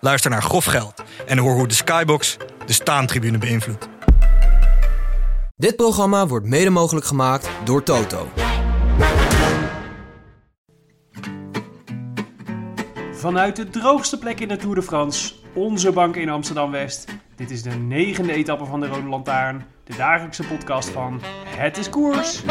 Luister naar Grof Geld en hoor hoe de Skybox de staantribune beïnvloedt. Dit programma wordt mede mogelijk gemaakt door Toto. Vanuit de droogste plek in de Tour de France, onze bank in Amsterdam-West. Dit is de negende etappe van de Rode Lantaarn, de dagelijkse podcast van Het is Koers.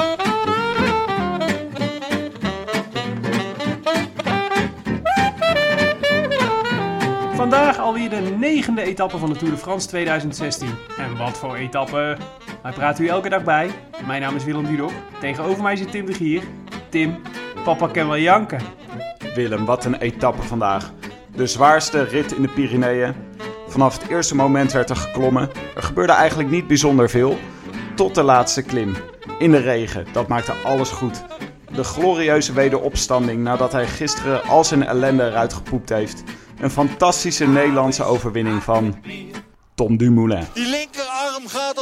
Vandaag alweer de negende etappe van de Tour de France 2016. En wat voor etappe? Wij praten u elke dag bij. Mijn naam is Willem Dudok. Tegenover mij zit Tim de Gier. Tim, papa kan wel janken. Willem, wat een etappe vandaag. De zwaarste rit in de Pyreneeën. Vanaf het eerste moment werd er geklommen. Er gebeurde eigenlijk niet bijzonder veel. Tot de laatste klim. In de regen. Dat maakte alles goed. De glorieuze wederopstanding nadat hij gisteren al zijn ellende eruit gepoept heeft. Een fantastische Nederlandse overwinning van Tom Dumoulin. Die linkerarm gaat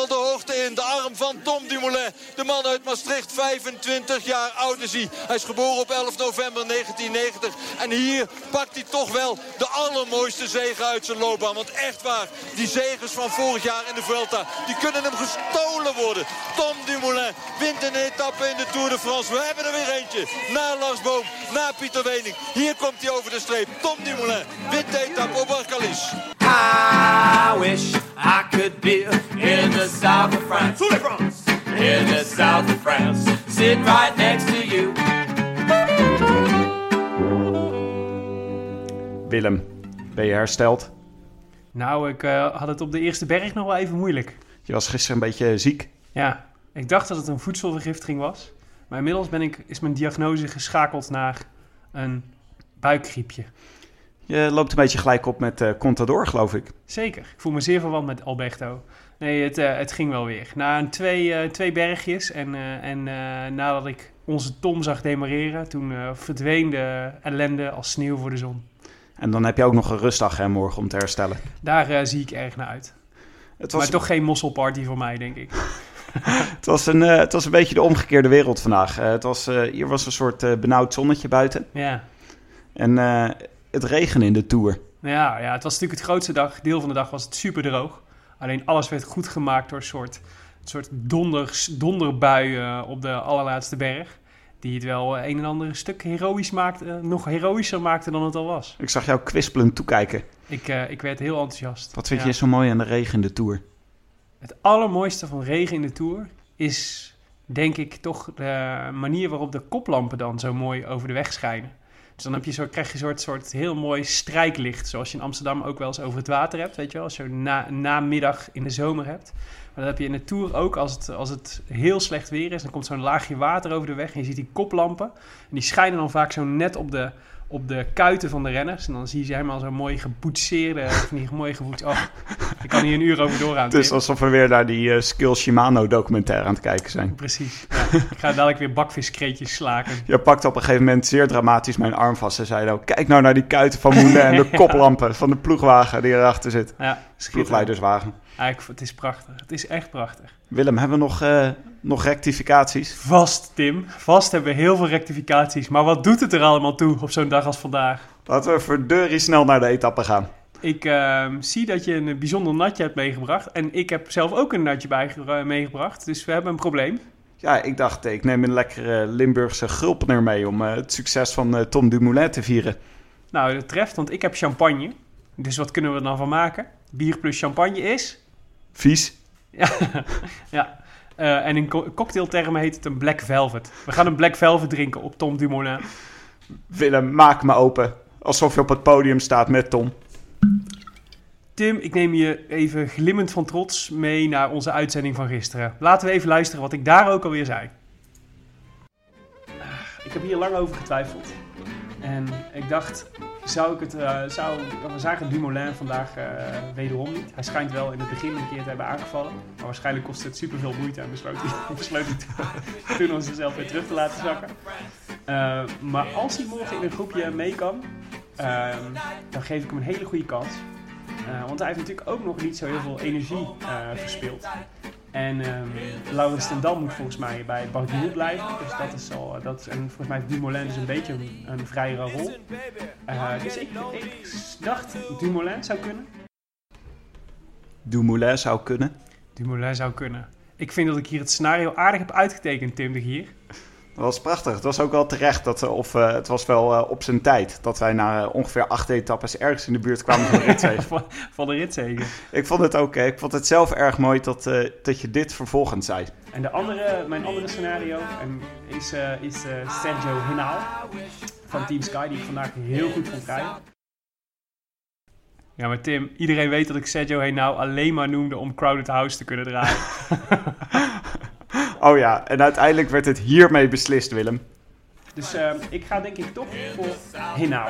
van Tom Dumoulin. De man uit Maastricht, 25 jaar oud is hij. Hij is geboren op 11 november 1990. En hier pakt hij toch wel de allermooiste zegen uit zijn loopbaan. Want echt waar, die zegens van vorig jaar in de Vuelta... die kunnen hem gestolen worden. Tom Dumoulin wint een etappe in de Tour de France. We hebben er weer eentje. Na Lars Boom, na Pieter Wening. Hier komt hij over de streep. Tom Dumoulin wint de etappe op Arcalis. I wish I could be in the south of France. Willem, ben je hersteld? Nou, ik eh, had het op de eerste berg nog wel even moeilijk. Je was gisteren een beetje ziek. Ja, ik dacht dat het een voedselvergiftiging was. Maar inmiddels ben ik, is mijn diagnose geschakeld naar een buikgriepje. Je loopt een beetje gelijk op met eh, Contador, geloof ik. Zeker, ik voel me zeer verwant met Alberto. Nee, het, eh, het ging wel weer. Na een twee, twee bergjes en, en nadat ik onze Tom zag demareren... toen verdween de ellende als sneeuw voor de zon. En dan heb je ook nog een rustdag hè, morgen om te herstellen. Daar eh, zie ik erg naar uit. Het was, Maar toch geen mosselparty voor mij, denk ik. het, was een, eh, het was een beetje de omgekeerde wereld vandaag. Eh, het was, hier was een soort benauwd zonnetje buiten. Ja. En het regende in de Tour. Ja, ja, het was natuurlijk het grootste dag. Deel van de dag was het super droog. Alleen alles werd goed gemaakt door een soort, een soort donders, donderbui op de allerlaatste berg. Die het wel een en ander stuk heroïs maakte, eh, nog heroïscher maakte dan het al was. Ik zag jou kwispelend toekijken. Ik, eh, ik werd heel enthousiast. Wat vind Ja. je zo mooi aan de regen in de Tour? Het allermooiste van regen in de Tour is, denk ik, toch de manier waarop de koplampen dan zo mooi over de weg schijnen. Dus dan heb je zo, krijg je een soort, heel mooi strijklicht, zoals je in Amsterdam ook wel eens over het water hebt, weet je als je na, namiddag in de zomer hebt. Maar dat heb je in de Tour ook als het, als het heel slecht weer is, dan komt zo'n laagje water over de weg en je ziet die koplampen. En die schijnen dan vaak zo net op de, op de kuiten van de renners. En dan zie je ze helemaal zo mooi geboetseerde, van die mooi geboet. Oh, ik kan hier een uur over doorgaan. Het is alsof we weer naar die eh, Skill Shimano documentaire aan het kijken zijn. Precies. Ja. ik ga dadelijk weer bakviskreetjes slaken. Je pakte op een gegeven moment zeer dramatisch mijn arm vast en zei nou, kijk nou naar die kuiten van Moulin en de koplampen van de ploegwagen die erachter zit. Ja. Ploegleiderswagen. Ja, ik- het is prachtig. Het is echt prachtig. Willem, hebben we nog, eh, nog rectificaties? Vast, Tim. Vast hebben we heel veel rectificaties. Maar wat doet het er allemaal toe op zo'n dag als vandaag? Laten we verdeurie snel naar de etappe gaan. Ik ehm, zie dat je een bijzonder natje hebt meegebracht. En ik heb zelf ook een natje bij, eh, meegebracht. Dus we hebben een probleem. Ja, ik dacht, ik neem een lekkere Limburgse gulpener mee om eh, het succes van eh, Tom Dumoulin te vieren. Nou, dat treft, want ik heb champagne. Dus wat kunnen we er dan van maken? Bier plus champagne is... Vies. Ja, ja. Eh, en in co- cocktailtermen heet het een Black Velvet. We gaan een Black Velvet drinken op Tom Dumoulin. Willem, maak me open. Alsof je op het podium staat met Tom. Tim, ik neem je even glimmend van trots mee naar onze uitzending van gisteren. Laten we even luisteren wat ik daar ook alweer zei. Ah, Ik heb hier lang over getwijfeld. En ik dacht, zou ik het, eh, zou, we zagen Dumoulin vandaag eh, wederom niet. Hij schijnt wel in het begin een keer te hebben aangevallen. Maar waarschijnlijk kost het superveel moeite en besloot hij, besloot hij toen- om zichzelf weer terug te laten zakken. Eh, maar als hij morgen in een groepje mee kan, ehm, dan geef ik hem een hele goede kans. Want hij heeft natuurlijk ook nog niet zo heel veel energie verspild. En ehm Laurens ten Dam moet volgens mij bij Barguil blijven. Dus dat is al, dat is, en volgens mij heeft Dumoulin dus een beetje een, een vrijere rol. Eh, dus ik, ik dacht Dumoulin zou kunnen. Dumoulin zou kunnen. Dumoulin zou kunnen. Ik vind dat ik hier het scenario aardig heb uitgetekend, Tim de Gier. Dat was prachtig. Het was ook wel terecht. Dat, we- of eh, het was wel eh, op zijn tijd. Dat wij na eh, ongeveer acht etappes ergens in de buurt kwamen van de ritzege. van, van de ritzegen. ik vond het ook. ik vond het zelf erg mooi dat, eh, dat je dit vervolgens zei. En de andere, mijn andere scenario en is, eh, is eh, Sergio Hinal van Team Sky, die ik vandaag heel goed vond rijden. Ja, maar Tim, iedereen weet dat ik Sergio Hinal alleen maar noemde om Crowded House te kunnen draaien. Oh ja, en uiteindelijk werd het hiermee beslist, Willem. Dus eh, ik ga denk ik toch voor Hinau.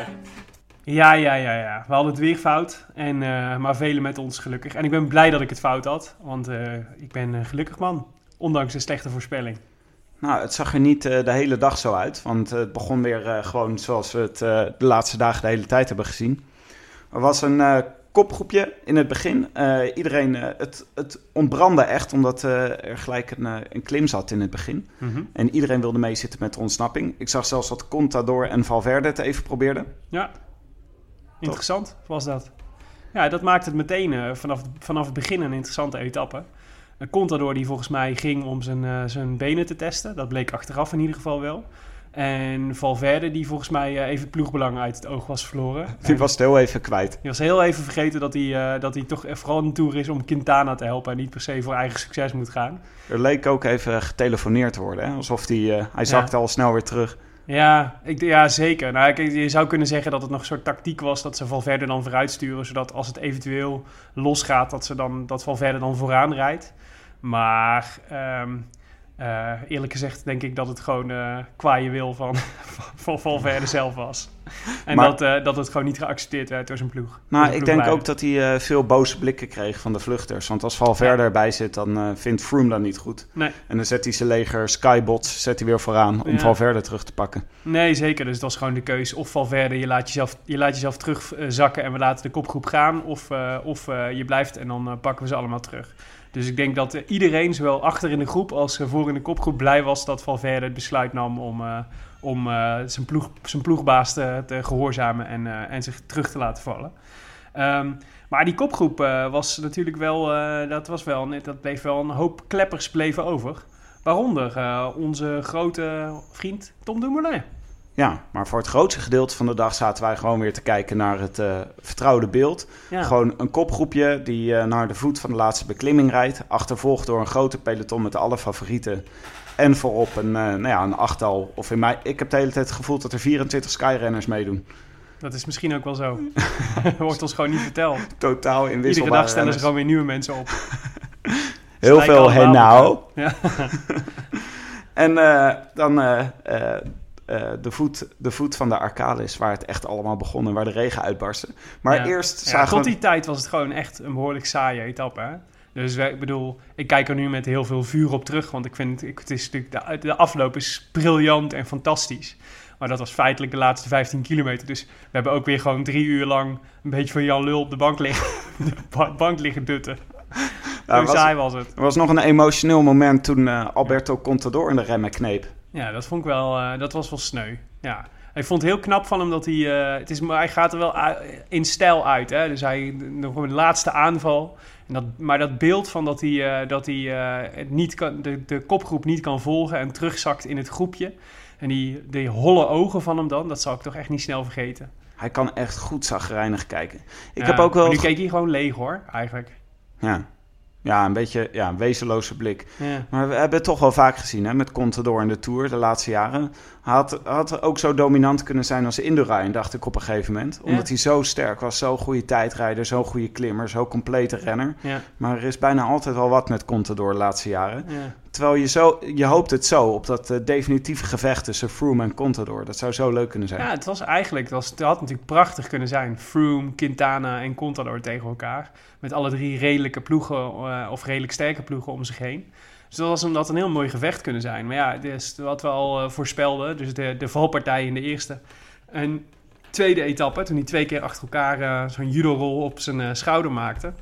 Ja, ja, ja, ja. We hadden het weer fout. En, eh, maar velen met ons gelukkig. En ik ben blij dat ik het fout had. Want eh, ik ben een gelukkig man. Ondanks een slechte voorspelling. Nou, het zag er niet eh, de hele dag zo uit. Want het begon weer eh, gewoon zoals we het eh, de laatste dagen de hele tijd hebben gezien. Er was een eh, kopgroepje in het begin. Eh, iedereen, eh, het, het ontbrandde echt, omdat eh, er gelijk een, een klim zat in het begin. En iedereen wilde meezitten met de ontsnapping. Ik zag zelfs dat Contador en Valverde het even probeerden. Ja, interessant was dat. Ja, dat maakt het meteen vanaf, vanaf het begin een interessante etappe. Een Contador die volgens mij ging om zijn, zijn benen te testen. Dat bleek achteraf in ieder geval wel. En Valverde die volgens mij eh, even ploegbelang uit het oog was verloren. Die was het heel even kwijt. Die was heel even vergeten dat hij, eh, dat hij toch vooral een tour is om Quintana te helpen en niet per se voor eigen succes moet gaan. Er leek ook even getelefoneerd te worden. Hè? Alsof eh, hij zakte al snel weer terug. Ja, ik, ja zeker. Nou, kijk, je zou kunnen zeggen dat het nog een soort tactiek was dat ze Valverde dan vooruit sturen, zodat als het eventueel losgaat, dat, ze dan, dat Valverde dan vooraan rijdt. Maar ehm, eh, eerlijk gezegd denk ik dat het gewoon eh kwaaie wil van, van Valverde zelf was. En Maar- dat, eh, dat het gewoon niet geaccepteerd werd door zijn ploeg. Nou, zijn ik denk ook dat hij veel boze blikken kreeg van de vluchters. Want als Valverde erbij zit, dan vindt Froome dat niet goed. Nee. En dan zet hij zijn leger Skybots zet hij weer vooraan om Ja. Valverde terug te pakken. Nee, zeker. Dus dat was gewoon de keus. Of Valverde, je laat jezelf, je laat jezelf terugzakken en we laten de kopgroep gaan. Of, of je blijft en dan pakken we ze allemaal terug. Dus ik denk dat eh, iedereen, zowel achter in de groep als eh, voor in de kopgroep, blij was dat Valverde het besluit nam om, eh, om zijn, ploeg, zijn ploegbaas te, gehoorzamen en, en zich terug te laten vallen. Ehm, maar die kopgroep was natuurlijk wel, dat was wel, dat bleef wel een hoop kleppers bleven over. Waaronder onze grote vriend Tom Dumoulin. Ja, maar voor het grootste gedeelte van de dag zaten wij gewoon weer te kijken naar het eh, vertrouwde beeld. Ja. Gewoon een kopgroepje die eh, naar de voet van de laatste beklimming rijdt. Achtervolgd door een grote peloton met alle favorieten. En voorop een, eh, nou ja, een achttal. Of in mij, ik heb de hele tijd het gevoel dat er 24 skyrenners meedoen. Dat is misschien ook wel zo. Wordt ons gewoon niet verteld. Totaal Iedere inwisselbare dag stellen ze gewoon weer nieuwe mensen op. Heel veel hey nou. Ja. En dan eh, de, voet, de voet van de Arcalis, waar het echt allemaal begon en waar de regen uitbarstte. Maar Ja. eerst Ja, zagen tot we... die tijd was het gewoon echt een behoorlijk saaie etappe. Hè? Dus ik bedoel, ik kijk er nu met heel veel vuur op terug. Want ik vind ik, het is natuurlijk, de, de afloop is briljant en fantastisch. Maar dat was feitelijk de laatste 15 kilometer. Dus we hebben ook weer gewoon drie uur lang een beetje van Jan Lul op de bank liggen, de ba- bank liggen dutten. Ja, was- saai was het. Er was nog een emotioneel moment toen eh, Alberto Contador in de remmen kneep. Ja, dat vond ik wel, eh, dat was wel sneu. Ja. Ik vond het heel knap van hem dat hij, eh, het is, maar hij gaat er wel in stijl uit. Hè? Dus hij, nog een laatste aanval. En dat, maar dat beeld van dat hij, eh, dat hij het niet kan, de, de kopgroep niet kan volgen en terugzakt in het groepje. En die, die holle ogen van hem dan, dat zal ik toch echt niet snel vergeten. Hij kan echt goed zagrijnig kijken. Ik Ja, heb ook wel... Nu keek hij gewoon leeg hoor, eigenlijk. Ja. Ja, een beetje ja, een wezenloze blik. Ja. Maar we hebben het toch wel vaak gezien hè, met Contador in de Tour de laatste jaren. Hij had, had ook zo dominant kunnen zijn als Indurain, dacht ik op een gegeven moment. Omdat Ja. hij zo sterk was, zo'n goede tijdrijder, zo'n goede klimmer, zo'n complete renner. Ja, Maar er is bijna altijd wel wat met Contador de laatste jaren. ja. Terwijl je, zo, je hoopt het zo op dat eh, definitieve gevecht tussen Froome en Contador. Dat zou zo leuk kunnen zijn. Ja, het was eigenlijk, het, was, het had natuurlijk prachtig kunnen zijn. Froome, Quintana en Contador tegen elkaar. Met alle drie redelijke ploegen, eh, of redelijk sterke ploegen om zich heen. Dus dat was een, dat een heel mooi gevecht kunnen zijn. Maar ja, dus wat we al eh, voorspelden, dus de, de valpartij in de eerste en tweede etappe, toen hij twee keer achter elkaar eh, zo'n judo-rol op zijn eh, schouder maakte.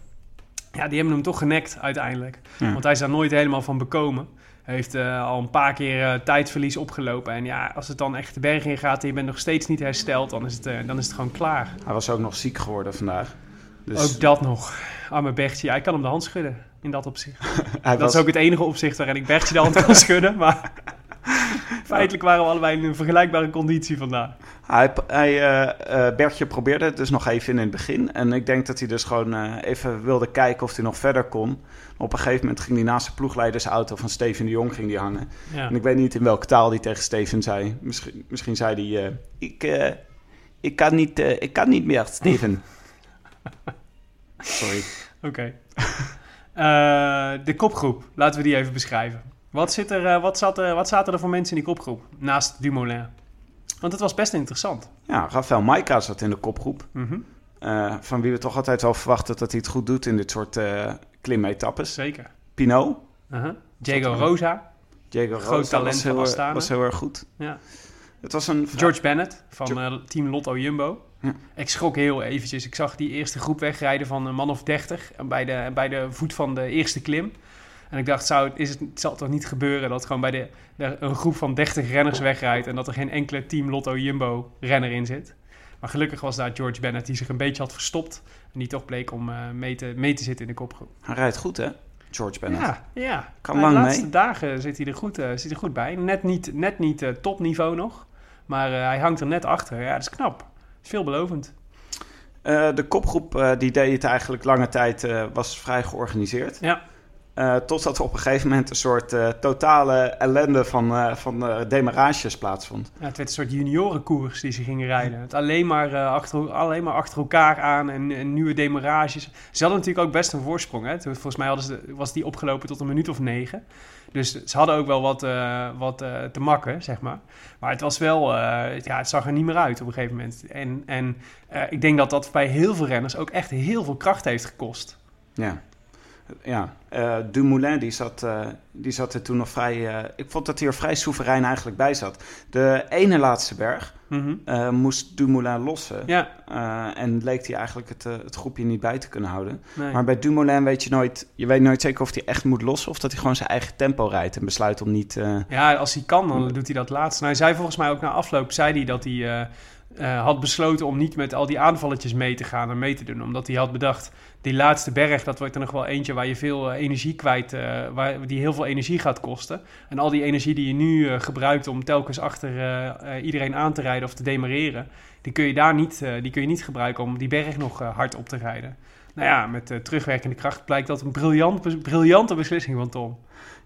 Ja, die hebben hem toch genekt uiteindelijk. Ja. Want hij is daar nooit helemaal van bekomen. Hij heeft al een paar keer tijdverlies opgelopen. En ja, als het dan echt de berg in gaat en je bent nog steeds niet hersteld, dan is het, dan is het gewoon klaar. Hij was ook nog ziek geworden vandaag. Dus Ook dat nog. Arme Bertje, hij kan hem de hand schudden in dat opzicht. hij Dat was, is ook het enige opzicht waarin ik Bertje de hand kan schudden. Maar feitelijk waren we allebei in een vergelijkbare conditie vandaag. hij, hij, eh, eh, Bertje probeerde het dus nog even in het begin. En ik denk dat hij dus gewoon eh, even wilde kijken of hij nog verder kon. Op een gegeven moment ging hij naast de ploegleidersauto van Steven de Jong ging die hangen. Ja. En ik weet niet in welke taal hij tegen Steven zei. Misschien, misschien zei hij... eh, ik, ik, kan niet, ik kan niet meer, Steven. Sorry. Oké. Eh, de kopgroep, laten we die even beschrijven. Wat, zit er, eh, wat, zat er, wat zaten er voor mensen in die kopgroep? Naast Dumoulin. Want het was best interessant. Ja, Rafael Maika zat in de kopgroep. Mhm, Eh, van wie we toch altijd wel verwachten dat hij het goed doet in dit soort klimetappes. Zeker. Pinot, Uh-huh. Diego Rosa, Diego Groot Rosa talent was heel, was heel erg goed. Ja. Het was een... George Bennett van Jo- team Lotto Jumbo. Ik schrok heel eventjes. Ik zag die eerste groep wegrijden van een man of 30 en bij de, bij de voet van de eerste klim. En ik dacht, zou, is het, het zal toch niet gebeuren dat gewoon bij de, de- een groep van 30 renners wegrijdt en dat er geen enkele team Lotto Jumbo renner in zit. Maar gelukkig was daar George Bennett die zich een beetje had verstopt en die toch bleek om eh, mee, te, mee te zitten in de kopgroep. Hij rijdt goed, hè? George Bennett. Ja, ja. Kan lang de laatste mee. dagen zit hij er goed, eh, zit er goed bij. Net niet, net niet eh, topniveau nog, maar hij hangt er net achter. Ja, dat is knap. Is veelbelovend. Eh, de kopgroep eh, die deed het eigenlijk lange tijd, eh, was vrij georganiseerd. Ja. Eh, totdat er op een gegeven moment een soort eh, totale ellende van, eh, van demarages plaatsvond. Ja, het werd een soort juniorenkoers die ze gingen rijden. Het alleen maar, achter, alleen maar achter elkaar aan en, en nieuwe demarages. Ze hadden natuurlijk ook best een voorsprong. Hè? Toen- Volgens mij hadden ze, was die opgelopen tot een minuut of negen. Dus ze hadden ook wel wat, wat te makken, zeg maar. Maar het was wel, ja, het zag er niet meer uit op een gegeven moment. En, en ik denk dat dat bij heel veel renners ook echt heel veel kracht heeft gekost. Ja. Ja, eh, Dumoulin die zat, eh, die zat er toen nog vrij... eh, ik vond dat hij er vrij soeverein eigenlijk bij zat. De ene laatste berg Mhm. moest Dumoulin lossen. Ja, en leek hij eigenlijk het, het groepje niet bij te kunnen houden. nee. Maar bij Dumoulin weet je nooit... Je weet nooit zeker of hij echt moet lossen... of dat hij gewoon zijn eigen tempo rijdt... en besluit om niet... Ja, als hij kan, dan doet hij dat laatst. Nou, hij zei volgens mij ook na afloop, zei hij dat hij eh, had besloten om niet met al die aanvalletjes mee te gaan en mee te doen. Omdat hij had bedacht, die laatste berg, dat wordt er nog wel eentje waar je veel eh, energie kwijt, eh, waar, die heel veel energie gaat kosten. En al die energie die je nu gebruikt om telkens achter iedereen aan te rijden of te demareren, die kun je daar niet, die kun je niet gebruiken om die berg nog hard op te rijden. Nou ja, met eh, terugwerkende kracht blijkt dat een briljant, briljante beslissing van Tom.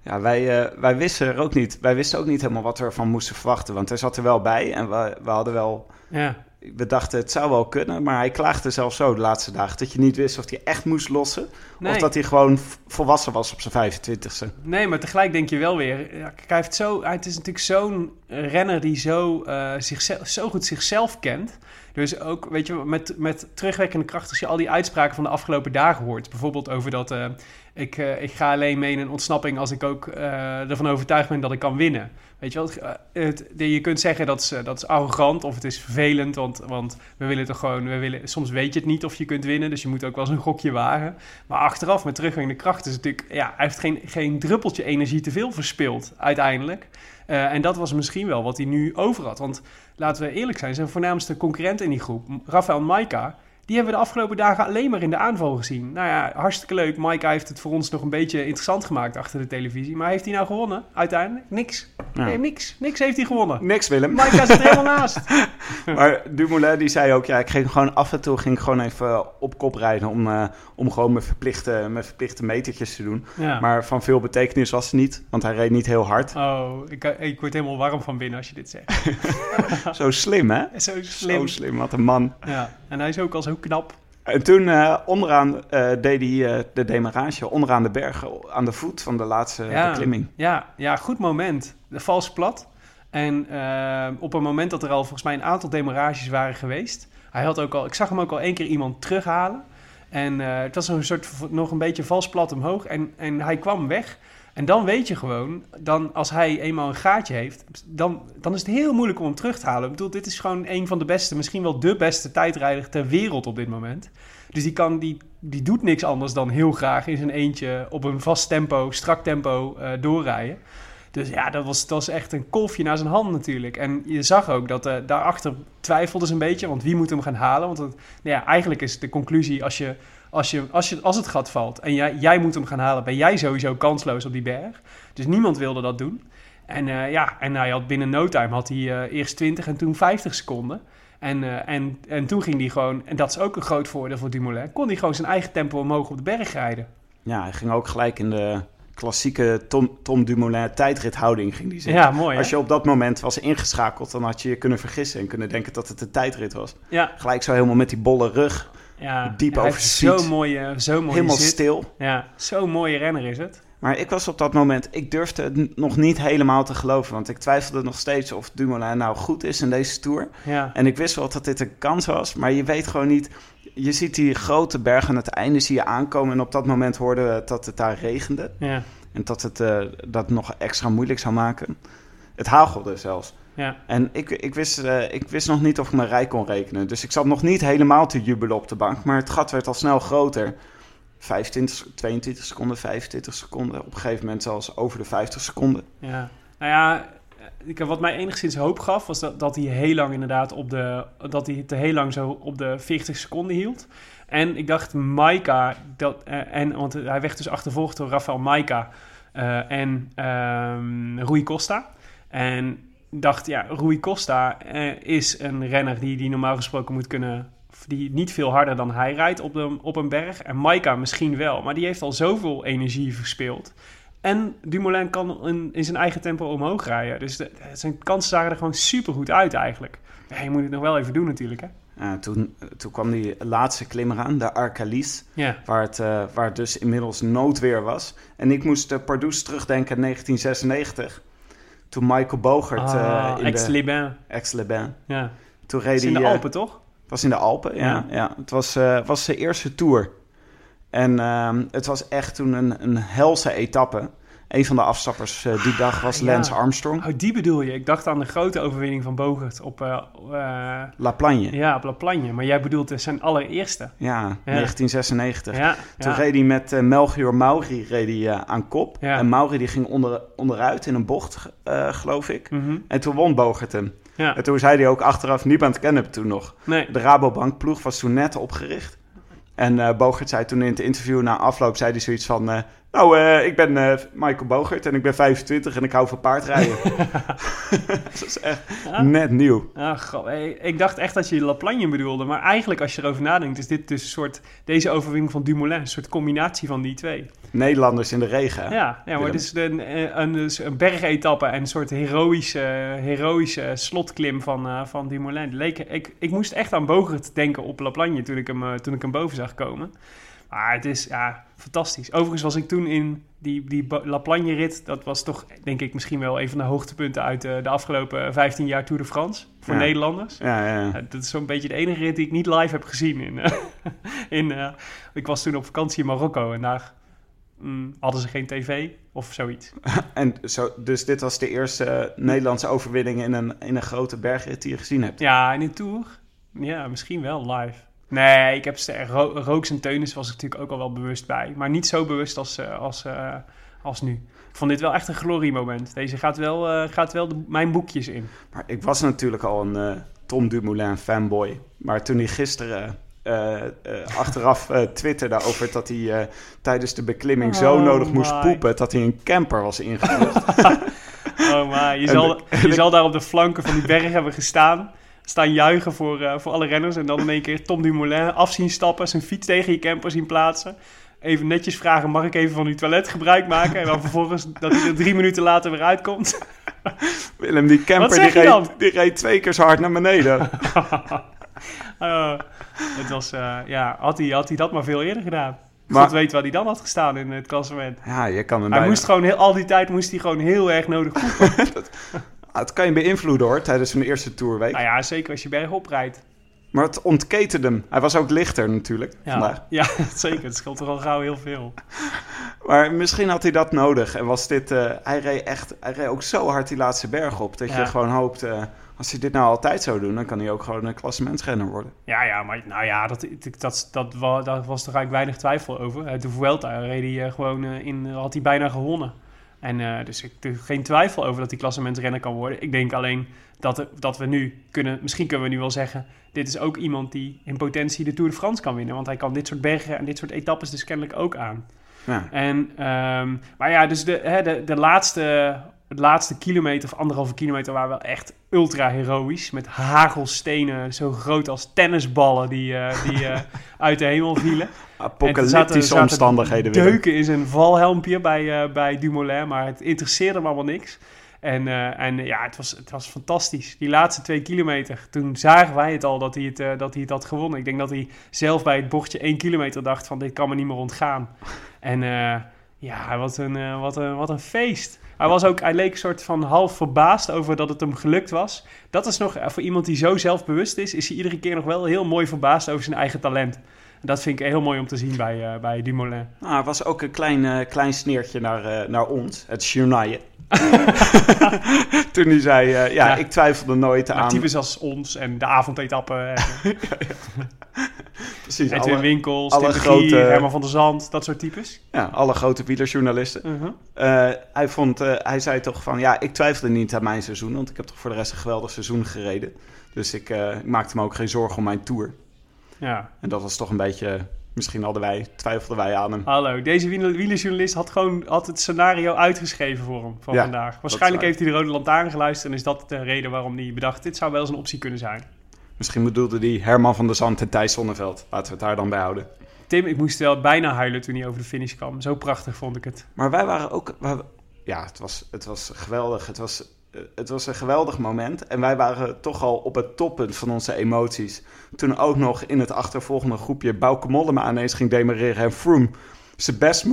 Ja, wij, eh, wij wisten er ook niet. Wij wisten ook niet helemaal wat we ervan moesten verwachten. Want hij zat er wel bij en we, we hadden wel. Ja, We dachten het zou wel kunnen, maar hij klaagde zelfs zo de laatste dagen dat je niet wist of hij echt moest lossen. nee. Of dat hij gewoon volwassen was op zijn 25ste. Nee, maar tegelijk denk je wel weer. Ja, kijk, hij, heeft zo, hij is natuurlijk zo'n renner die zo, eh, zichzelf, zo goed zichzelf kent. Dus ook, weet je, met, met terugwerkende kracht, als je al die uitspraken van de afgelopen dagen hoort. Bijvoorbeeld over dat eh, ik, eh, ik ga alleen mee in een ontsnapping als ik ook eh, ervan overtuigd ben dat ik kan winnen. Weet je wel, het, eh, je kunt zeggen dat is, dat is arrogant of het is vervelend, want, want we willen toch gewoon, we willen, soms weet je het niet of je kunt winnen, dus je moet ook wel eens een gokje wagen. Maar achteraf, met terugwerkende kracht, is het natuurlijk, ja, hij heeft geen, geen druppeltje energie te veel verspild, uiteindelijk. En dat was misschien wel wat hij nu over had. Want laten we eerlijk zijn, zijn voornaamste concurrent in die groep, Rafael Maika, die hebben we de afgelopen dagen alleen maar in de aanval gezien. Nou ja, hartstikke leuk. Maika heeft het voor ons nog een beetje interessant gemaakt achter de televisie. Maar heeft hij nou gewonnen? Uiteindelijk niks. Ja. Nee, niks. Niks heeft hij gewonnen. Niks Willem. Maika zit er helemaal naast. Maar Dumoulin die zei ook, ja, ik ging gewoon af en toe ging ik gewoon even op kop rijden om, eh, om gewoon mijn verplichte, mijn verplichte metertjes te doen. Ja. Maar van veel betekenis was het niet, want hij reed niet heel hard. Oh, ik, ik word helemaal warm van binnen als je dit zegt. Zo slim, hè? Zo slim. Zo slim, wat een man. Ja, en hij is ook al zo knap. En toen eh, onderaan eh, deed hij eh, de demarage, onderaan de bergen, aan de voet van de laatste Ja. beklimming. Ja, ja, goed moment. De vals plat. En op een moment dat er al volgens mij een aantal demarages waren geweest. Hij had ook al, ik zag hem ook al één keer iemand terughalen. En het was een soort nog een beetje vals plat omhoog. En, en hij kwam weg. En dan weet je gewoon, dan als hij eenmaal een gaatje heeft, dan, dan is het heel moeilijk om hem terug te halen. Ik bedoel, dit is gewoon een van de beste, misschien wel de beste tijdrijder ter wereld op dit moment. Dus die, kan, die, die doet niks anders dan heel graag in zijn eentje op een vast tempo, strak tempo eh, doorrijden. Dus ja, dat was, dat was echt een kolfje naar zijn hand natuurlijk. En je zag ook dat eh, daarachter twijfelde ze een beetje, want wie moet hem gaan halen? Want nou ja, eigenlijk is de conclusie, als, je, als, je, als, je, als het gat valt en jij, jij moet hem gaan halen, ben jij sowieso kansloos op die berg. Dus niemand wilde dat doen. En eh, ja, en hij had binnen no time had hij eh, eerst 20 en toen 50 seconden. En, eh, en, en toen ging hij gewoon, en dat is ook een groot voordeel voor Dumoulin, kon hij gewoon zijn eigen tempo omhoog op de berg rijden. Ja, hij ging ook gelijk in de klassieke Tom, Tom Dumoulin tijdrithouding ging die zitten. Ja, mooi hè? Als je op dat moment was ingeschakeld, dan had je je kunnen vergissen en kunnen denken dat het een tijdrit was. Ja, Gelijk zo helemaal met die bolle rug, ja. Diep hij over. Zo'n mooie, zo mooie helemaal zit. stil. Ja, zo'n mooie renner is het. Maar ik was op dat moment, ik durfde het nog niet helemaal te geloven. Want ik twijfelde nog steeds of Dumoulin nou goed is in deze Tour. Ja, En ik wist wel dat dit een kans was, maar je weet gewoon niet... Je ziet die grote bergen aan het einde zie je aankomen. En op dat moment hoorden we dat het daar regende. ja, En dat het eh, dat nog extra moeilijk zou maken. Het hagelde zelfs. Ja. En ik, ik, wist, eh, ik wist nog niet of ik mijn rij kon rekenen. Dus ik zat nog niet helemaal te jubelen op de bank. Maar het gat werd al snel groter. 25, 22 seconden, 25 seconden. Op een gegeven moment zelfs over de 50 seconden. Ja, nou ja, ik, wat mij enigszins hoop gaf, was dat, dat hij heel lang inderdaad op de, dat hij het heel lang zo op de 40 seconden hield. En ik dacht, Maika, dat, eh, en, want hij werd dus achtervolgd door Rafael Maika eh, en ehm Rui Costa. En dacht, ja, Rui Costa eh, is een renner die, die normaal gesproken moet kunnen, die niet veel harder dan hij rijdt op, de, op een berg. En Maika misschien wel, maar die heeft al zoveel energie verspeeld. En Dumoulin kan in, in zijn eigen tempo omhoog rijden. Dus de, zijn kansen zagen er gewoon super goed uit eigenlijk. Ja, je moet het nog wel even doen natuurlijk, hè? Toen, toen kwam die laatste klim eraan, de Arcalis. Waar het, eh, waar het dus inmiddels noodweer was. En ik moest de Pardoes terugdenken aan 1996. Toen Michael Bogert ah, eh, in de Aix-les-Bains. Ja, Toen het reed is in de eh, Alpen, toch? was in de Alpen, ja. Ja. ja. Het was, eh, was zijn eerste tour. En ehm, het was echt toen een, een helse etappe. Een van de afstappers eh, die dag was ja. Lance Armstrong. Oh, die bedoel je. Ik dacht aan de grote overwinning van Bogert op, eh, eh, La Plagne. ja, op La Plagne. Maar jij bedoelt zijn allereerste. Ja, 1996. Ja, Toen reed hij met Melchior Mauri reed hij, aan kop. En Mauri die ging onder, onderuit in een bocht, geloof ik. Mhm. En toen won Bogert hem. ja. En toen zei hij ook achteraf, niemand kende hem toen nog. Nee. De Rabobank ploeg was toen net opgericht. En eh Bogert zei toen in het interview na afloop, zei hij zoiets van... nou, eh, ik ben eh, Michael Bogert en ik ben 25 en ik hou van paardrijden. dat is echt Ja. net nieuw. Hey, ik dacht echt dat je La Plagne bedoelde. Maar eigenlijk, als je erover nadenkt, is dit dus een soort... Deze overwinning van Dumoulin, een soort combinatie van die twee. Nederlanders in de regen. Ja, ja maar het is een, eh, een, dus een bergetappe en een soort heroïsche, heroïsche slotklim van, eh van Dumoulin. Leek, ik, ik moest echt aan Bogert denken op La Plagne toen ik, hem, toen ik hem boven zag komen. Maar het is ja, fantastisch. Overigens was ik toen in die, die La Plagne-rit. Dat was toch, denk ik, misschien wel een van de hoogtepunten uit eh, de afgelopen 15 jaar Tour de France. Voor Ja. Nederlanders. Ja, ja, dat is zo'n beetje de enige rit die ik niet live heb gezien. In, eh, in, eh, ik was toen op vakantie in Marokko en daar mm, hadden ze geen tv of zoiets. En zo, dus dit was de eerste Nederlandse overwinning in een, in een grote bergrit die je gezien hebt. Ja, in de Tour? Ja, misschien wel live. Nee, ik heb ze- Ro Rooks en Teunis was ik natuurlijk ook al wel bewust bij. Maar niet zo bewust als, eh, als, eh, als nu. Ik vond dit wel echt een gloriemoment. Deze gaat wel, eh, gaat wel de- mijn boekjes in. Maar ik was natuurlijk al een Tom Dumoulin fanboy. Maar toen hij gisteren achteraf twitterde over dat hij tijdens de beklimming zo Oh nodig moest poepen... dat hij een camper was ingevlucht. Oh, maar je zal, je zal daar op de flanken van die berg hebben gestaan. Staan juichen voor, eh, voor alle renners. En dan in één keer Tom Dumoulin af zien stappen. Zijn fiets tegen je camper zien plaatsen. Even netjes vragen, mag ik even van uw toilet gebruik maken? En dan vervolgens dat hij er drie minuten later weer uitkomt. Willem, die camper die reed, die reed twee keer zo hard naar beneden. Eh, het was, eh, ja, had hij, had hij dat maar veel eerder gedaan. Maar- God weet waar hij dan had gestaan in het klassement. Ja, je kan hem Hij bijna- moest gewoon heel, al die tijd moest hij gewoon heel erg nodig Het kan je beïnvloeden hoor, tijdens een eerste tourweek. nou ja, zeker als je bergop rijdt. Maar het ontketende hem. Hij was ook lichter natuurlijk vandaag. Ja, ja, zeker. Het scheelt toch al gauw heel veel. Maar misschien had hij dat nodig. En was dit... eh, hij reed echt... Hij reed ook zo hard die laatste berg op. Dat Ja. je gewoon hoopt... eh, als hij dit nou altijd zou doen... dan kan hij ook gewoon een klassementsrenner worden. Ja, ja, maar nou ja, dat, dat, dat, wa- daar was toch eigenlijk weinig twijfel over. Eh, De Vuelta reed hij gewoon in, had hij bijna gewonnen. En eh, dus ik is geen twijfel over dat hij klassementsrenner kan worden. Ik denk alleen dat, dat we nu kunnen, misschien kunnen we nu wel zeggen, dit is ook iemand die in potentie de Tour de France kan winnen. Want hij kan dit soort bergen en dit soort etappes dus kennelijk ook aan. Ja. En, ehm, maar ja, dus de, hè, de, de laatste, het laatste kilometer of anderhalve kilometer waren wel echt ultra heroïsch. Met hagelstenen zo groot als tennisballen die, eh, die eh, uit de hemel vielen. En Apocalyptische zaten- zaten omstandigheden weer. Deuken in zijn valhelmpje bij, eh, bij Dumoulin, maar het interesseerde hem allemaal niks. En, en ja, het was, het was fantastisch. Die laatste twee kilometer, toen zagen wij het al dat hij het, dat hij het had gewonnen. Ik denk dat hij zelf bij het bordje één kilometer dacht van dit kan me niet meer ontgaan. En ja, wat een, wat, een, wat een feest. Hij, was ook, hij leek soort van half verbaasd over dat het hem gelukt was. Dat is nog, voor iemand die zo zelfbewust is, is hij iedere keer nog wel heel mooi verbaasd over zijn eigen talent. En dat vind ik heel mooi om te zien bij, eh, bij Dumoulin. Nou, was ook een klein, eh, klein sneertje naar, eh, naar ons, het journaille. Toen hij zei, eh, ja, Ja. ik twijfelde nooit aan... types als ons en de avondetappen. en Precies, Edwin alle, Winkels, alle Tim de Gier, grote- Herman van der Zand, dat soort types. ja, alle grote wielerjournalisten. Eh, hij, vond, eh, hij zei toch van, ja, ik twijfelde niet aan mijn seizoen, want ik heb toch voor de rest een geweldig seizoen gereden. Dus ik, ik maakte me ook geen zorgen om mijn tour. Ja, En dat was toch een beetje, misschien hadden wij, twijfelden wij aan hem. hallo. Deze wieler- wielerjournalist had gewoon had het scenario uitgeschreven voor hem van Ja, vandaag. Waarschijnlijk waar. heeft hij de Rode Lantaarn geluisterd en is dat de reden waarom hij bedacht, dit zou wel eens een optie kunnen zijn. Misschien bedoelde hij Herman van der Zand en Thijs Zonneveld. Laten we het daar dan bij houden. Tim, ik moest wel bijna huilen toen hij over de finish kwam. Zo prachtig vond ik het. Maar wij waren ook. wij- ja, het was, het was geweldig. Het was, het was een geweldig moment. En wij waren toch al op het toppunt van onze emoties. Toen ook nog in het achtervolgende groepje Bauke Mollema ineens ging demereren. En Froome zijn best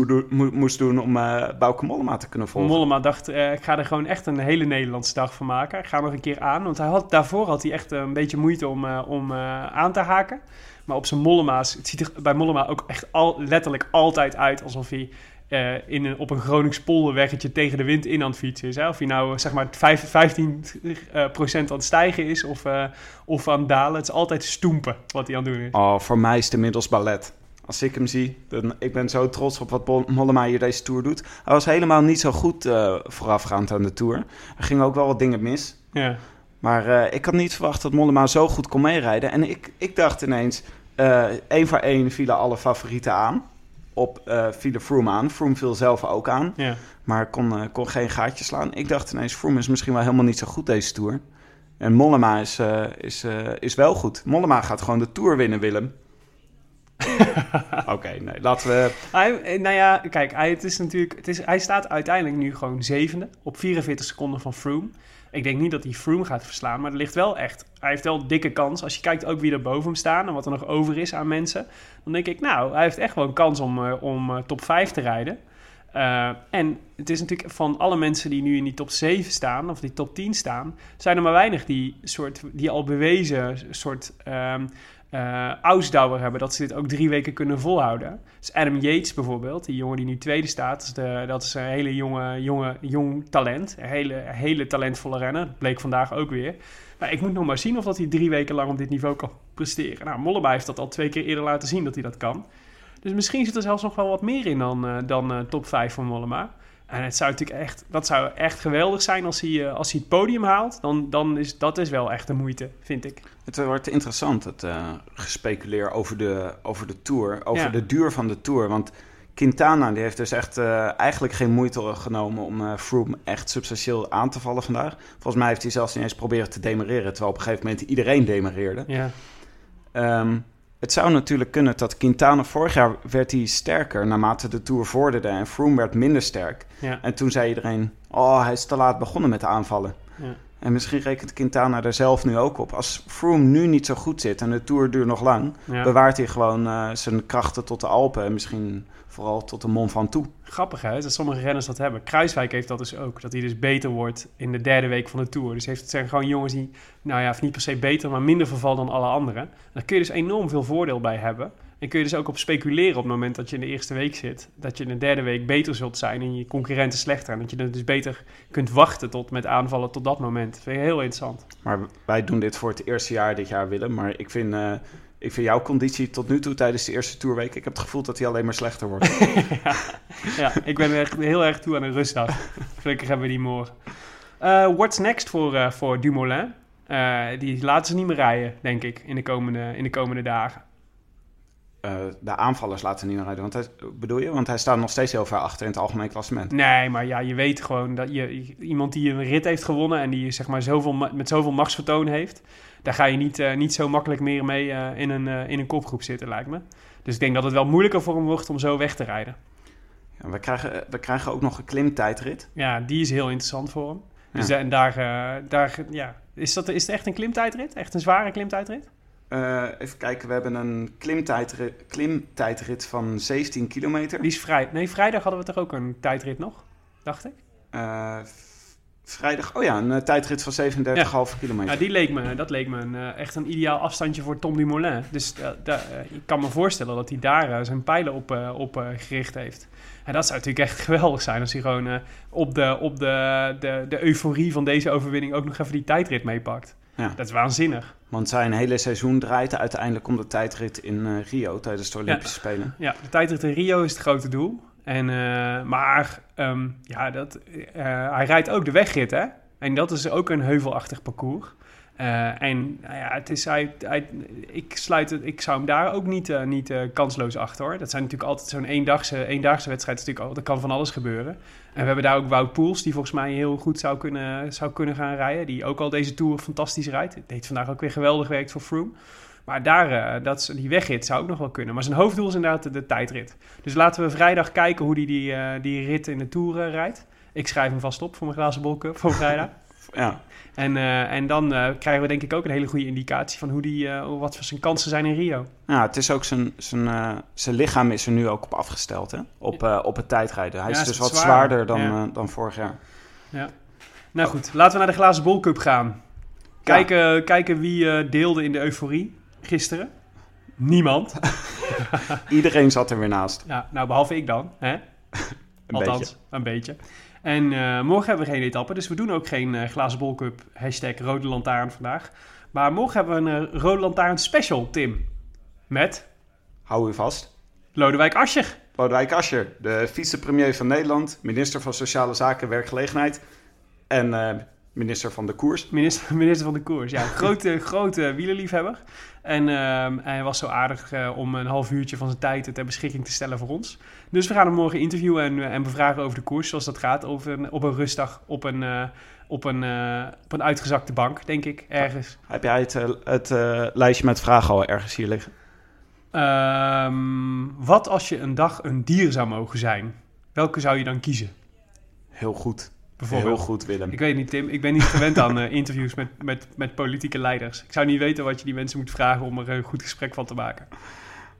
moest doen om eh Bauke Mollema te kunnen volgen. Mollema dacht, eh, ik ga er gewoon echt een hele Nederlandse dag van maken. Ik ga nog een keer aan. Want hij had, daarvoor had hij echt een beetje moeite om, eh, om aan te haken. Maar op zijn Mollema's, het ziet er bij Mollema ook echt al, letterlijk altijd uit alsof hij eh, in een, op een Gronings polderweggetje tegen de wind in aan het fietsen is. Hè? Of hij nou zeg maar vijf- 15 eh, procent aan het stijgen is of, eh, of aan het dalen. Het is altijd stoempen wat hij aan het doen is. Oh, voor mij is het inmiddels ballet. Als ik hem zie, dan, ik ben zo trots op wat Mollema hier deze Tour doet. Hij was helemaal niet zo goed voorafgaand aan de Tour. Er gingen ook wel wat dingen mis. Ja. Maar ik had niet verwacht dat Mollema zo goed kon meerijden. En ik, ik dacht ineens, één voor één vielen alle favorieten aan. Op vielen Froome aan. Froome viel zelf ook aan, Ja. maar kon, eh, kon geen gaatje slaan. Ik dacht ineens, Froome is misschien wel helemaal niet zo goed deze Tour. En Mollema is, eh, is, is wel goed. Mollema gaat gewoon de Tour winnen, Willem. Oké, nee, laten we... Hij, nou ja, kijk, hij, het is natuurlijk, het is, hij staat uiteindelijk nu gewoon zevende op 44 seconden van Froome. Ik denk niet dat hij Froome gaat verslaan, maar er ligt wel echt... Hij heeft wel dikke kans. Als je kijkt ook wie er boven hem staan en wat er nog over is aan mensen... dan denk ik, nou, hij heeft echt wel kans om, eh, om eh, top 5 te rijden. Eh, en het is natuurlijk van alle mensen die nu in die top 7 staan, of die top 10 staan... zijn er maar weinig die, soort, die al bewezen soort... ehm eh ausdauer hebben, dat ze dit ook drie weken kunnen volhouden. Dus Adam Yates bijvoorbeeld, die jongen die nu tweede staat, dat is, de, dat is een hele jonge, jonge, jong talent. Een hele, hele talentvolle renner. Dat bleek vandaag ook weer. Ik moet nog maar zien of dat hij drie weken lang op dit niveau kan presteren. Nou, Mollema heeft dat al twee keer eerder laten zien dat hij dat kan. Dus misschien zit er zelfs nog wel wat meer in dan, eh, dan eh, top 5 van Mollema. En het zou natuurlijk echt, dat zou echt geweldig zijn als hij, eh, als hij het podium haalt. Dan, dan is dat is wel echt de moeite, vind ik. Het wordt interessant, het eh, gespeculeer over de, over de Tour, over Ja. de duur van de Tour. Want Quintana die heeft dus echt eh, eigenlijk geen moeite genomen om Froome echt substantieel aan te vallen vandaag. Volgens mij heeft hij zelfs niet eens proberen te demereren, terwijl op een gegeven moment iedereen demereerde. Ja. Ehm, het zou natuurlijk kunnen dat Quintana vorig jaar werd hij sterker naarmate de Tour vorderde en Froome werd minder sterk. Ja. En toen zei iedereen, oh hij is te laat begonnen met de aanvallen. Ja. En misschien rekent Quintana er zelf nu ook op. Als Froome nu niet zo goed zit en de Tour duurt nog lang... Ja. bewaart hij gewoon eh, zijn krachten tot de Alpen. En misschien vooral tot de Mont Ventoux. Grappig hè, dat sommige renners dat hebben. Kruiswijk heeft dat dus ook. Dat hij dus beter wordt in de derde week van de Tour. Dus heeft, het zijn gewoon jongens die, nou ja, niet per se beter, maar minder verval dan alle anderen. Daar kun je dus enorm veel voordeel bij hebben. En kun je dus ook op speculeren op het moment dat je in de eerste week zit. Dat je in de derde week beter zult zijn en je concurrenten slechter. En dat je dan dus beter kunt wachten tot met aanvallen tot dat moment. Dat vind ik heel interessant. Maar wij doen dit voor het eerste jaar dit jaar, Willem. Maar ik vind, eh, ik vind jouw conditie tot nu toe tijdens de eerste Tourweek... ik heb het gevoel dat hij alleen maar slechter wordt. ja, ja, ik ben echt heel erg toe aan een rustdag. Gelukkig hebben we die morgen. Eh, what's next voor, eh, voor Dumoulin? Die laten ze niet meer rijden, denk ik, in de komende, in de komende dagen. Eh, de aanvallers laten niet meer rijden. Want hij, bedoel je? Want hij staat nog steeds heel ver achter in het algemeen klassement. Nee, maar ja, je weet gewoon dat je iemand die een rit heeft gewonnen en die zeg maar zoveel, met zoveel machtsvertoon heeft, daar ga je niet, eh, niet zo makkelijk meer mee eh, in, een, in een kopgroep zitten, lijkt me. Dus ik denk dat het wel moeilijker voor hem wordt om zo weg te rijden. Ja, we, krijgen, we krijgen ook nog een klimtijdrit. Ja, die is heel interessant voor hem. Dus Ja. en daar, daar ja. is, dat, is het echt een klimtijdrit? Echt een zware klimtijdrit? Eh, even kijken, we hebben een klimtijdrit, klimtijdrit van 17 kilometer. Die is vrij. Nee, vrijdag hadden we toch ook een tijdrit nog? Dacht ik. Eh, vrijdag, oh ja, een eh, tijdrit van 37,5 kilometer. Ja, die leek me, dat leek me een, echt een ideaal afstandje voor Tom Dumoulin. Dus ik kan me voorstellen dat hij daar zijn pijlen op, op gericht heeft. En dat zou natuurlijk echt geweldig zijn als hij gewoon op, de, op de, de, de euforie van deze overwinning ook nog even die tijdrit meepakt. Ja. Dat is waanzinnig. Want zijn hele seizoen draait uiteindelijk om de tijdrit in eh, Rio tijdens de Olympische Spelen. Ja, de tijdrit in Rio is het grote doel. En, eh, maar ehm, ja, dat, eh, hij rijdt ook de wegrit, hè? En dat is ook een heuvelachtig parcours. En nou ja, het is, hij, hij, ik, sluit het, ik zou hem daar ook niet, niet kansloos achter hoor. Dat zijn natuurlijk altijd zo'n eendagse, eendaagse wedstrijd. Natuurlijk, er kan van alles gebeuren. En we hebben daar ook Wout Poels, die volgens mij heel goed zou kunnen, zou kunnen gaan rijden. Die ook al deze Tour fantastisch rijdt. Deed vandaag ook weer geweldig werk voor Froome. Maar daar, eh, dat, die wegrit zou ook nog wel kunnen. Maar zijn hoofddoel is inderdaad de, tijdrit. Dus laten we vrijdag kijken hoe hij die, eh, die rit in de Tour eh, rijdt. Ik schrijf hem vast op voor mijn glazen bolcup voor vrijdag. Ja, En, eh, en dan eh, krijgen we denk ik ook een hele goede indicatie van hoe die, eh, wat voor zijn kansen zijn in Rio. ja het is ook zijn, zijn, zijn lichaam is er nu ook op afgesteld, hè? Op, op het tijdrijden. Hij Ja, is dus wat zwaarder. dan, Ja. dan vorig jaar. Nou goed, laten we naar de glazen bolcup gaan. Kijken, kijken wie deelde in de euforie gisteren. Niemand. Iedereen zat er weer naast. Ja, nou, behalve ik dan. Hè? Een Althans, beetje. een beetje. En eh, morgen hebben we geen etappe, dus we doen ook geen eh, glazen bolcup hashtag rode lantaarn vandaag. Maar morgen hebben we een eh, rode lantaarn special, Tim. Met Hou u vast. Lodewijk Asscher. Lodewijk Asscher, de vicepremier van Nederland, minister van Sociale Zaken en Werkgelegenheid en minister van de Koers. Minister, minister van de koers, ja. Grote, grote wielerliefhebber. En ehm, hij was zo aardig eh, om een half uurtje van zijn tijd ter beschikking te stellen voor ons. Dus we gaan hem morgen interviewen en, eh, en bevragen over de koers, zoals dat gaat. Over een, op een rustdag, op een, eh, op, een, op een uitgezakte bank, denk ik, ergens. Heb jij het, het lijstje met vragen al ergens hier liggen? Ehm, wat als je een dag een dier zou mogen zijn? Welke zou je dan kiezen? Heel goed. Bijvoorbeeld. Heel goed, Willem. Ik weet niet, Tim. Ik ben niet gewend aan eh, interviews met, met, met politieke leiders. Ik zou niet weten wat je die mensen moet vragen om er een goed gesprek van te maken.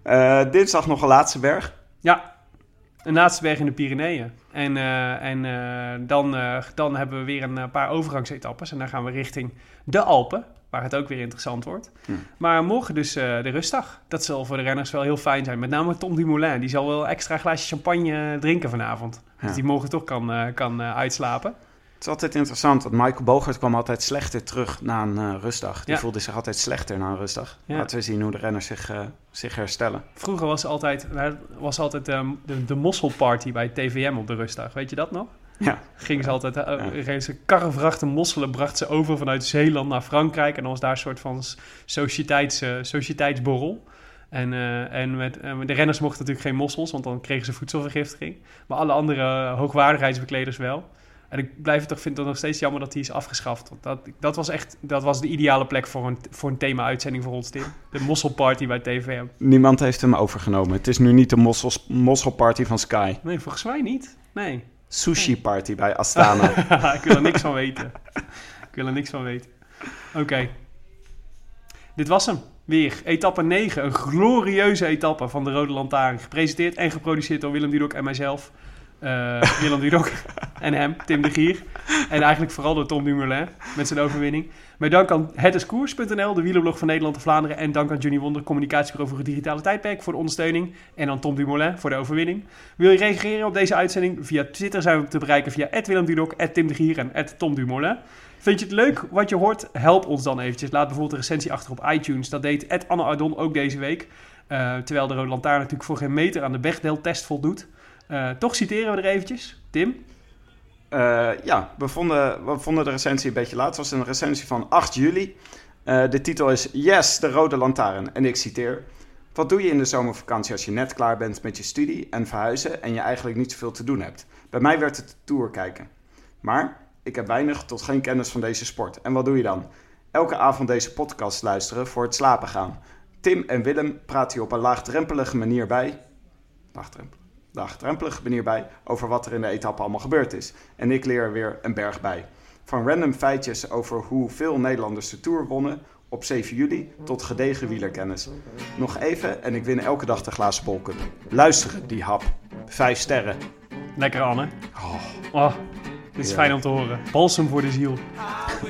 Eh, dinsdag nog een laatste berg. Ja, een laatste berg in de Pyreneeën. En, eh, en eh, dan, eh, dan hebben we weer een paar overgangsetappes. En dan gaan we richting de Alpen, waar het ook weer interessant wordt. Hm. Maar morgen dus eh, de rustdag. Dat zal voor de renners wel heel fijn zijn. Met name Tom Dumoulin. Die zal wel extra glaasje champagne eh, drinken vanavond. Ja. Dat hij morgen toch kan, eh, kan uitslapen. Het is altijd interessant, want Michael Bogert kwam altijd slechter terug na een rustdag. Die Ja. voelde zich altijd slechter na een rustdag. Ja. Laten we zien hoe de renners zich, zich herstellen. Vroeger was altijd, was altijd ehm, de, de mosselparty bij TVM op de rustdag. Weet je dat nog? Ja. Gingen ze altijd, uh, ze mosselen, bracht ze over vanuit Zeeland naar Frankrijk. En dan was daar een soort van sociëteits, eh, sociëteitsborrel. En, eh, en met, de renners mochten natuurlijk geen mossels, want dan kregen ze voedselvergiftiging. Maar alle andere hoogwaardigheidsbekleders wel. En ik blijf het toch, vind het nog steeds jammer dat die is afgeschaft. Want dat, dat was echt dat was de ideale plek voor een, voor een thema-uitzending voor ons, Tim. De mosselparty bij TVM. Niemand heeft hem overgenomen. Het is nu niet de mossels, mosselparty van Sky. Nee, volgens mij niet. Nee. Sushi party bij Astana. ik wil er niks van weten. Ik wil er niks van weten. Oké. Dit was hem. Weer. Etappe 9. Een glorieuze etappe van de Rode Lantaarn. Gepresenteerd en geproduceerd door Willem Dudok en mijzelf. Eh, Willem Dudok en hem, Tim de Gier. En eigenlijk vooral door Tom Dumoulin met zijn overwinning. Met dank aan hetiskoers.nl, de wielerblog van Nederland en Vlaanderen. En dank aan Johnny Wonder, communicatiebureau voor het digitale tijdperk, voor de ondersteuning. En aan Tom Dumoulin voor de overwinning. Wil je reageren op deze uitzending? Via Twitter zijn we te bereiken via Willem Dudok, Tim de Gier en Tom Dumoulin. Vind je het leuk wat je hoort? Help ons dan eventjes. Laat bijvoorbeeld een recensie achter op iTunes. Dat deed Anne Ardon ook deze week. Uh, terwijl de Rode Lantaarn natuurlijk voor geen meter aan de Bechdel-test voldoet. Uh, toch citeren we er eventjes. Tim? Uh, ja, we vonden, we vonden de recensie een beetje laat. Het was een recensie van 8 juli. de titel is Yes, de Rode Lantaarn. En ik citeer... Wat doe je in de zomervakantie als je net klaar bent met je studie en verhuizen en je eigenlijk niet zoveel te doen hebt? Bij mij werd het tour kijken. Maar ik heb weinig tot geen kennis van deze sport. En wat doe je dan? Elke avond deze podcast luisteren voor het slapen gaan. Tim en Willem praten hier op een laagdrempelige manier bij. Laagdrempelige, laagdrempelige manier bij over wat er in de etappe allemaal gebeurd is. En ik leer er weer een berg bij. Van random feitjes over hoeveel Nederlanders de Tour wonnen op 7 juli tot gedegen wielerkennis. Nog even en ik win elke dag de glazen bolcup. Luisteren, die hap. Vijf sterren. Lekker Anne. Oh. oh. Dit is fijn om te horen. Balsem voor de ziel.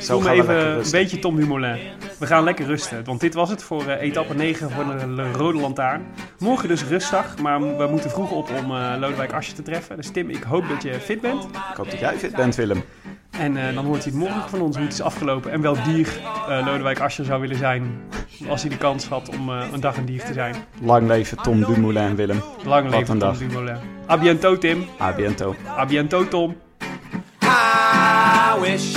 Zo Doe even een beetje Tom Dumoulin. We gaan lekker rusten, want dit was het voor uh, etappe 9 van de Rode Lantaarn. Morgen dus rustdag, maar we moeten vroeg op om uh, Lodewijk Asje te treffen. Dus Tim, ik hoop dat je fit bent. Ik hoop dat jij fit bent, Willem. En uh, dan hoort hij het morgen van ons hoe het is afgelopen. En welk dier Lodewijk Asje zou willen zijn als hij de kans had om een dag een dier te zijn. Lang leven Tom Dumoulin, Willem. Lang leven Tom dag. Dumoulin. A biento, Tim. A biento. A biento, Tom. I wish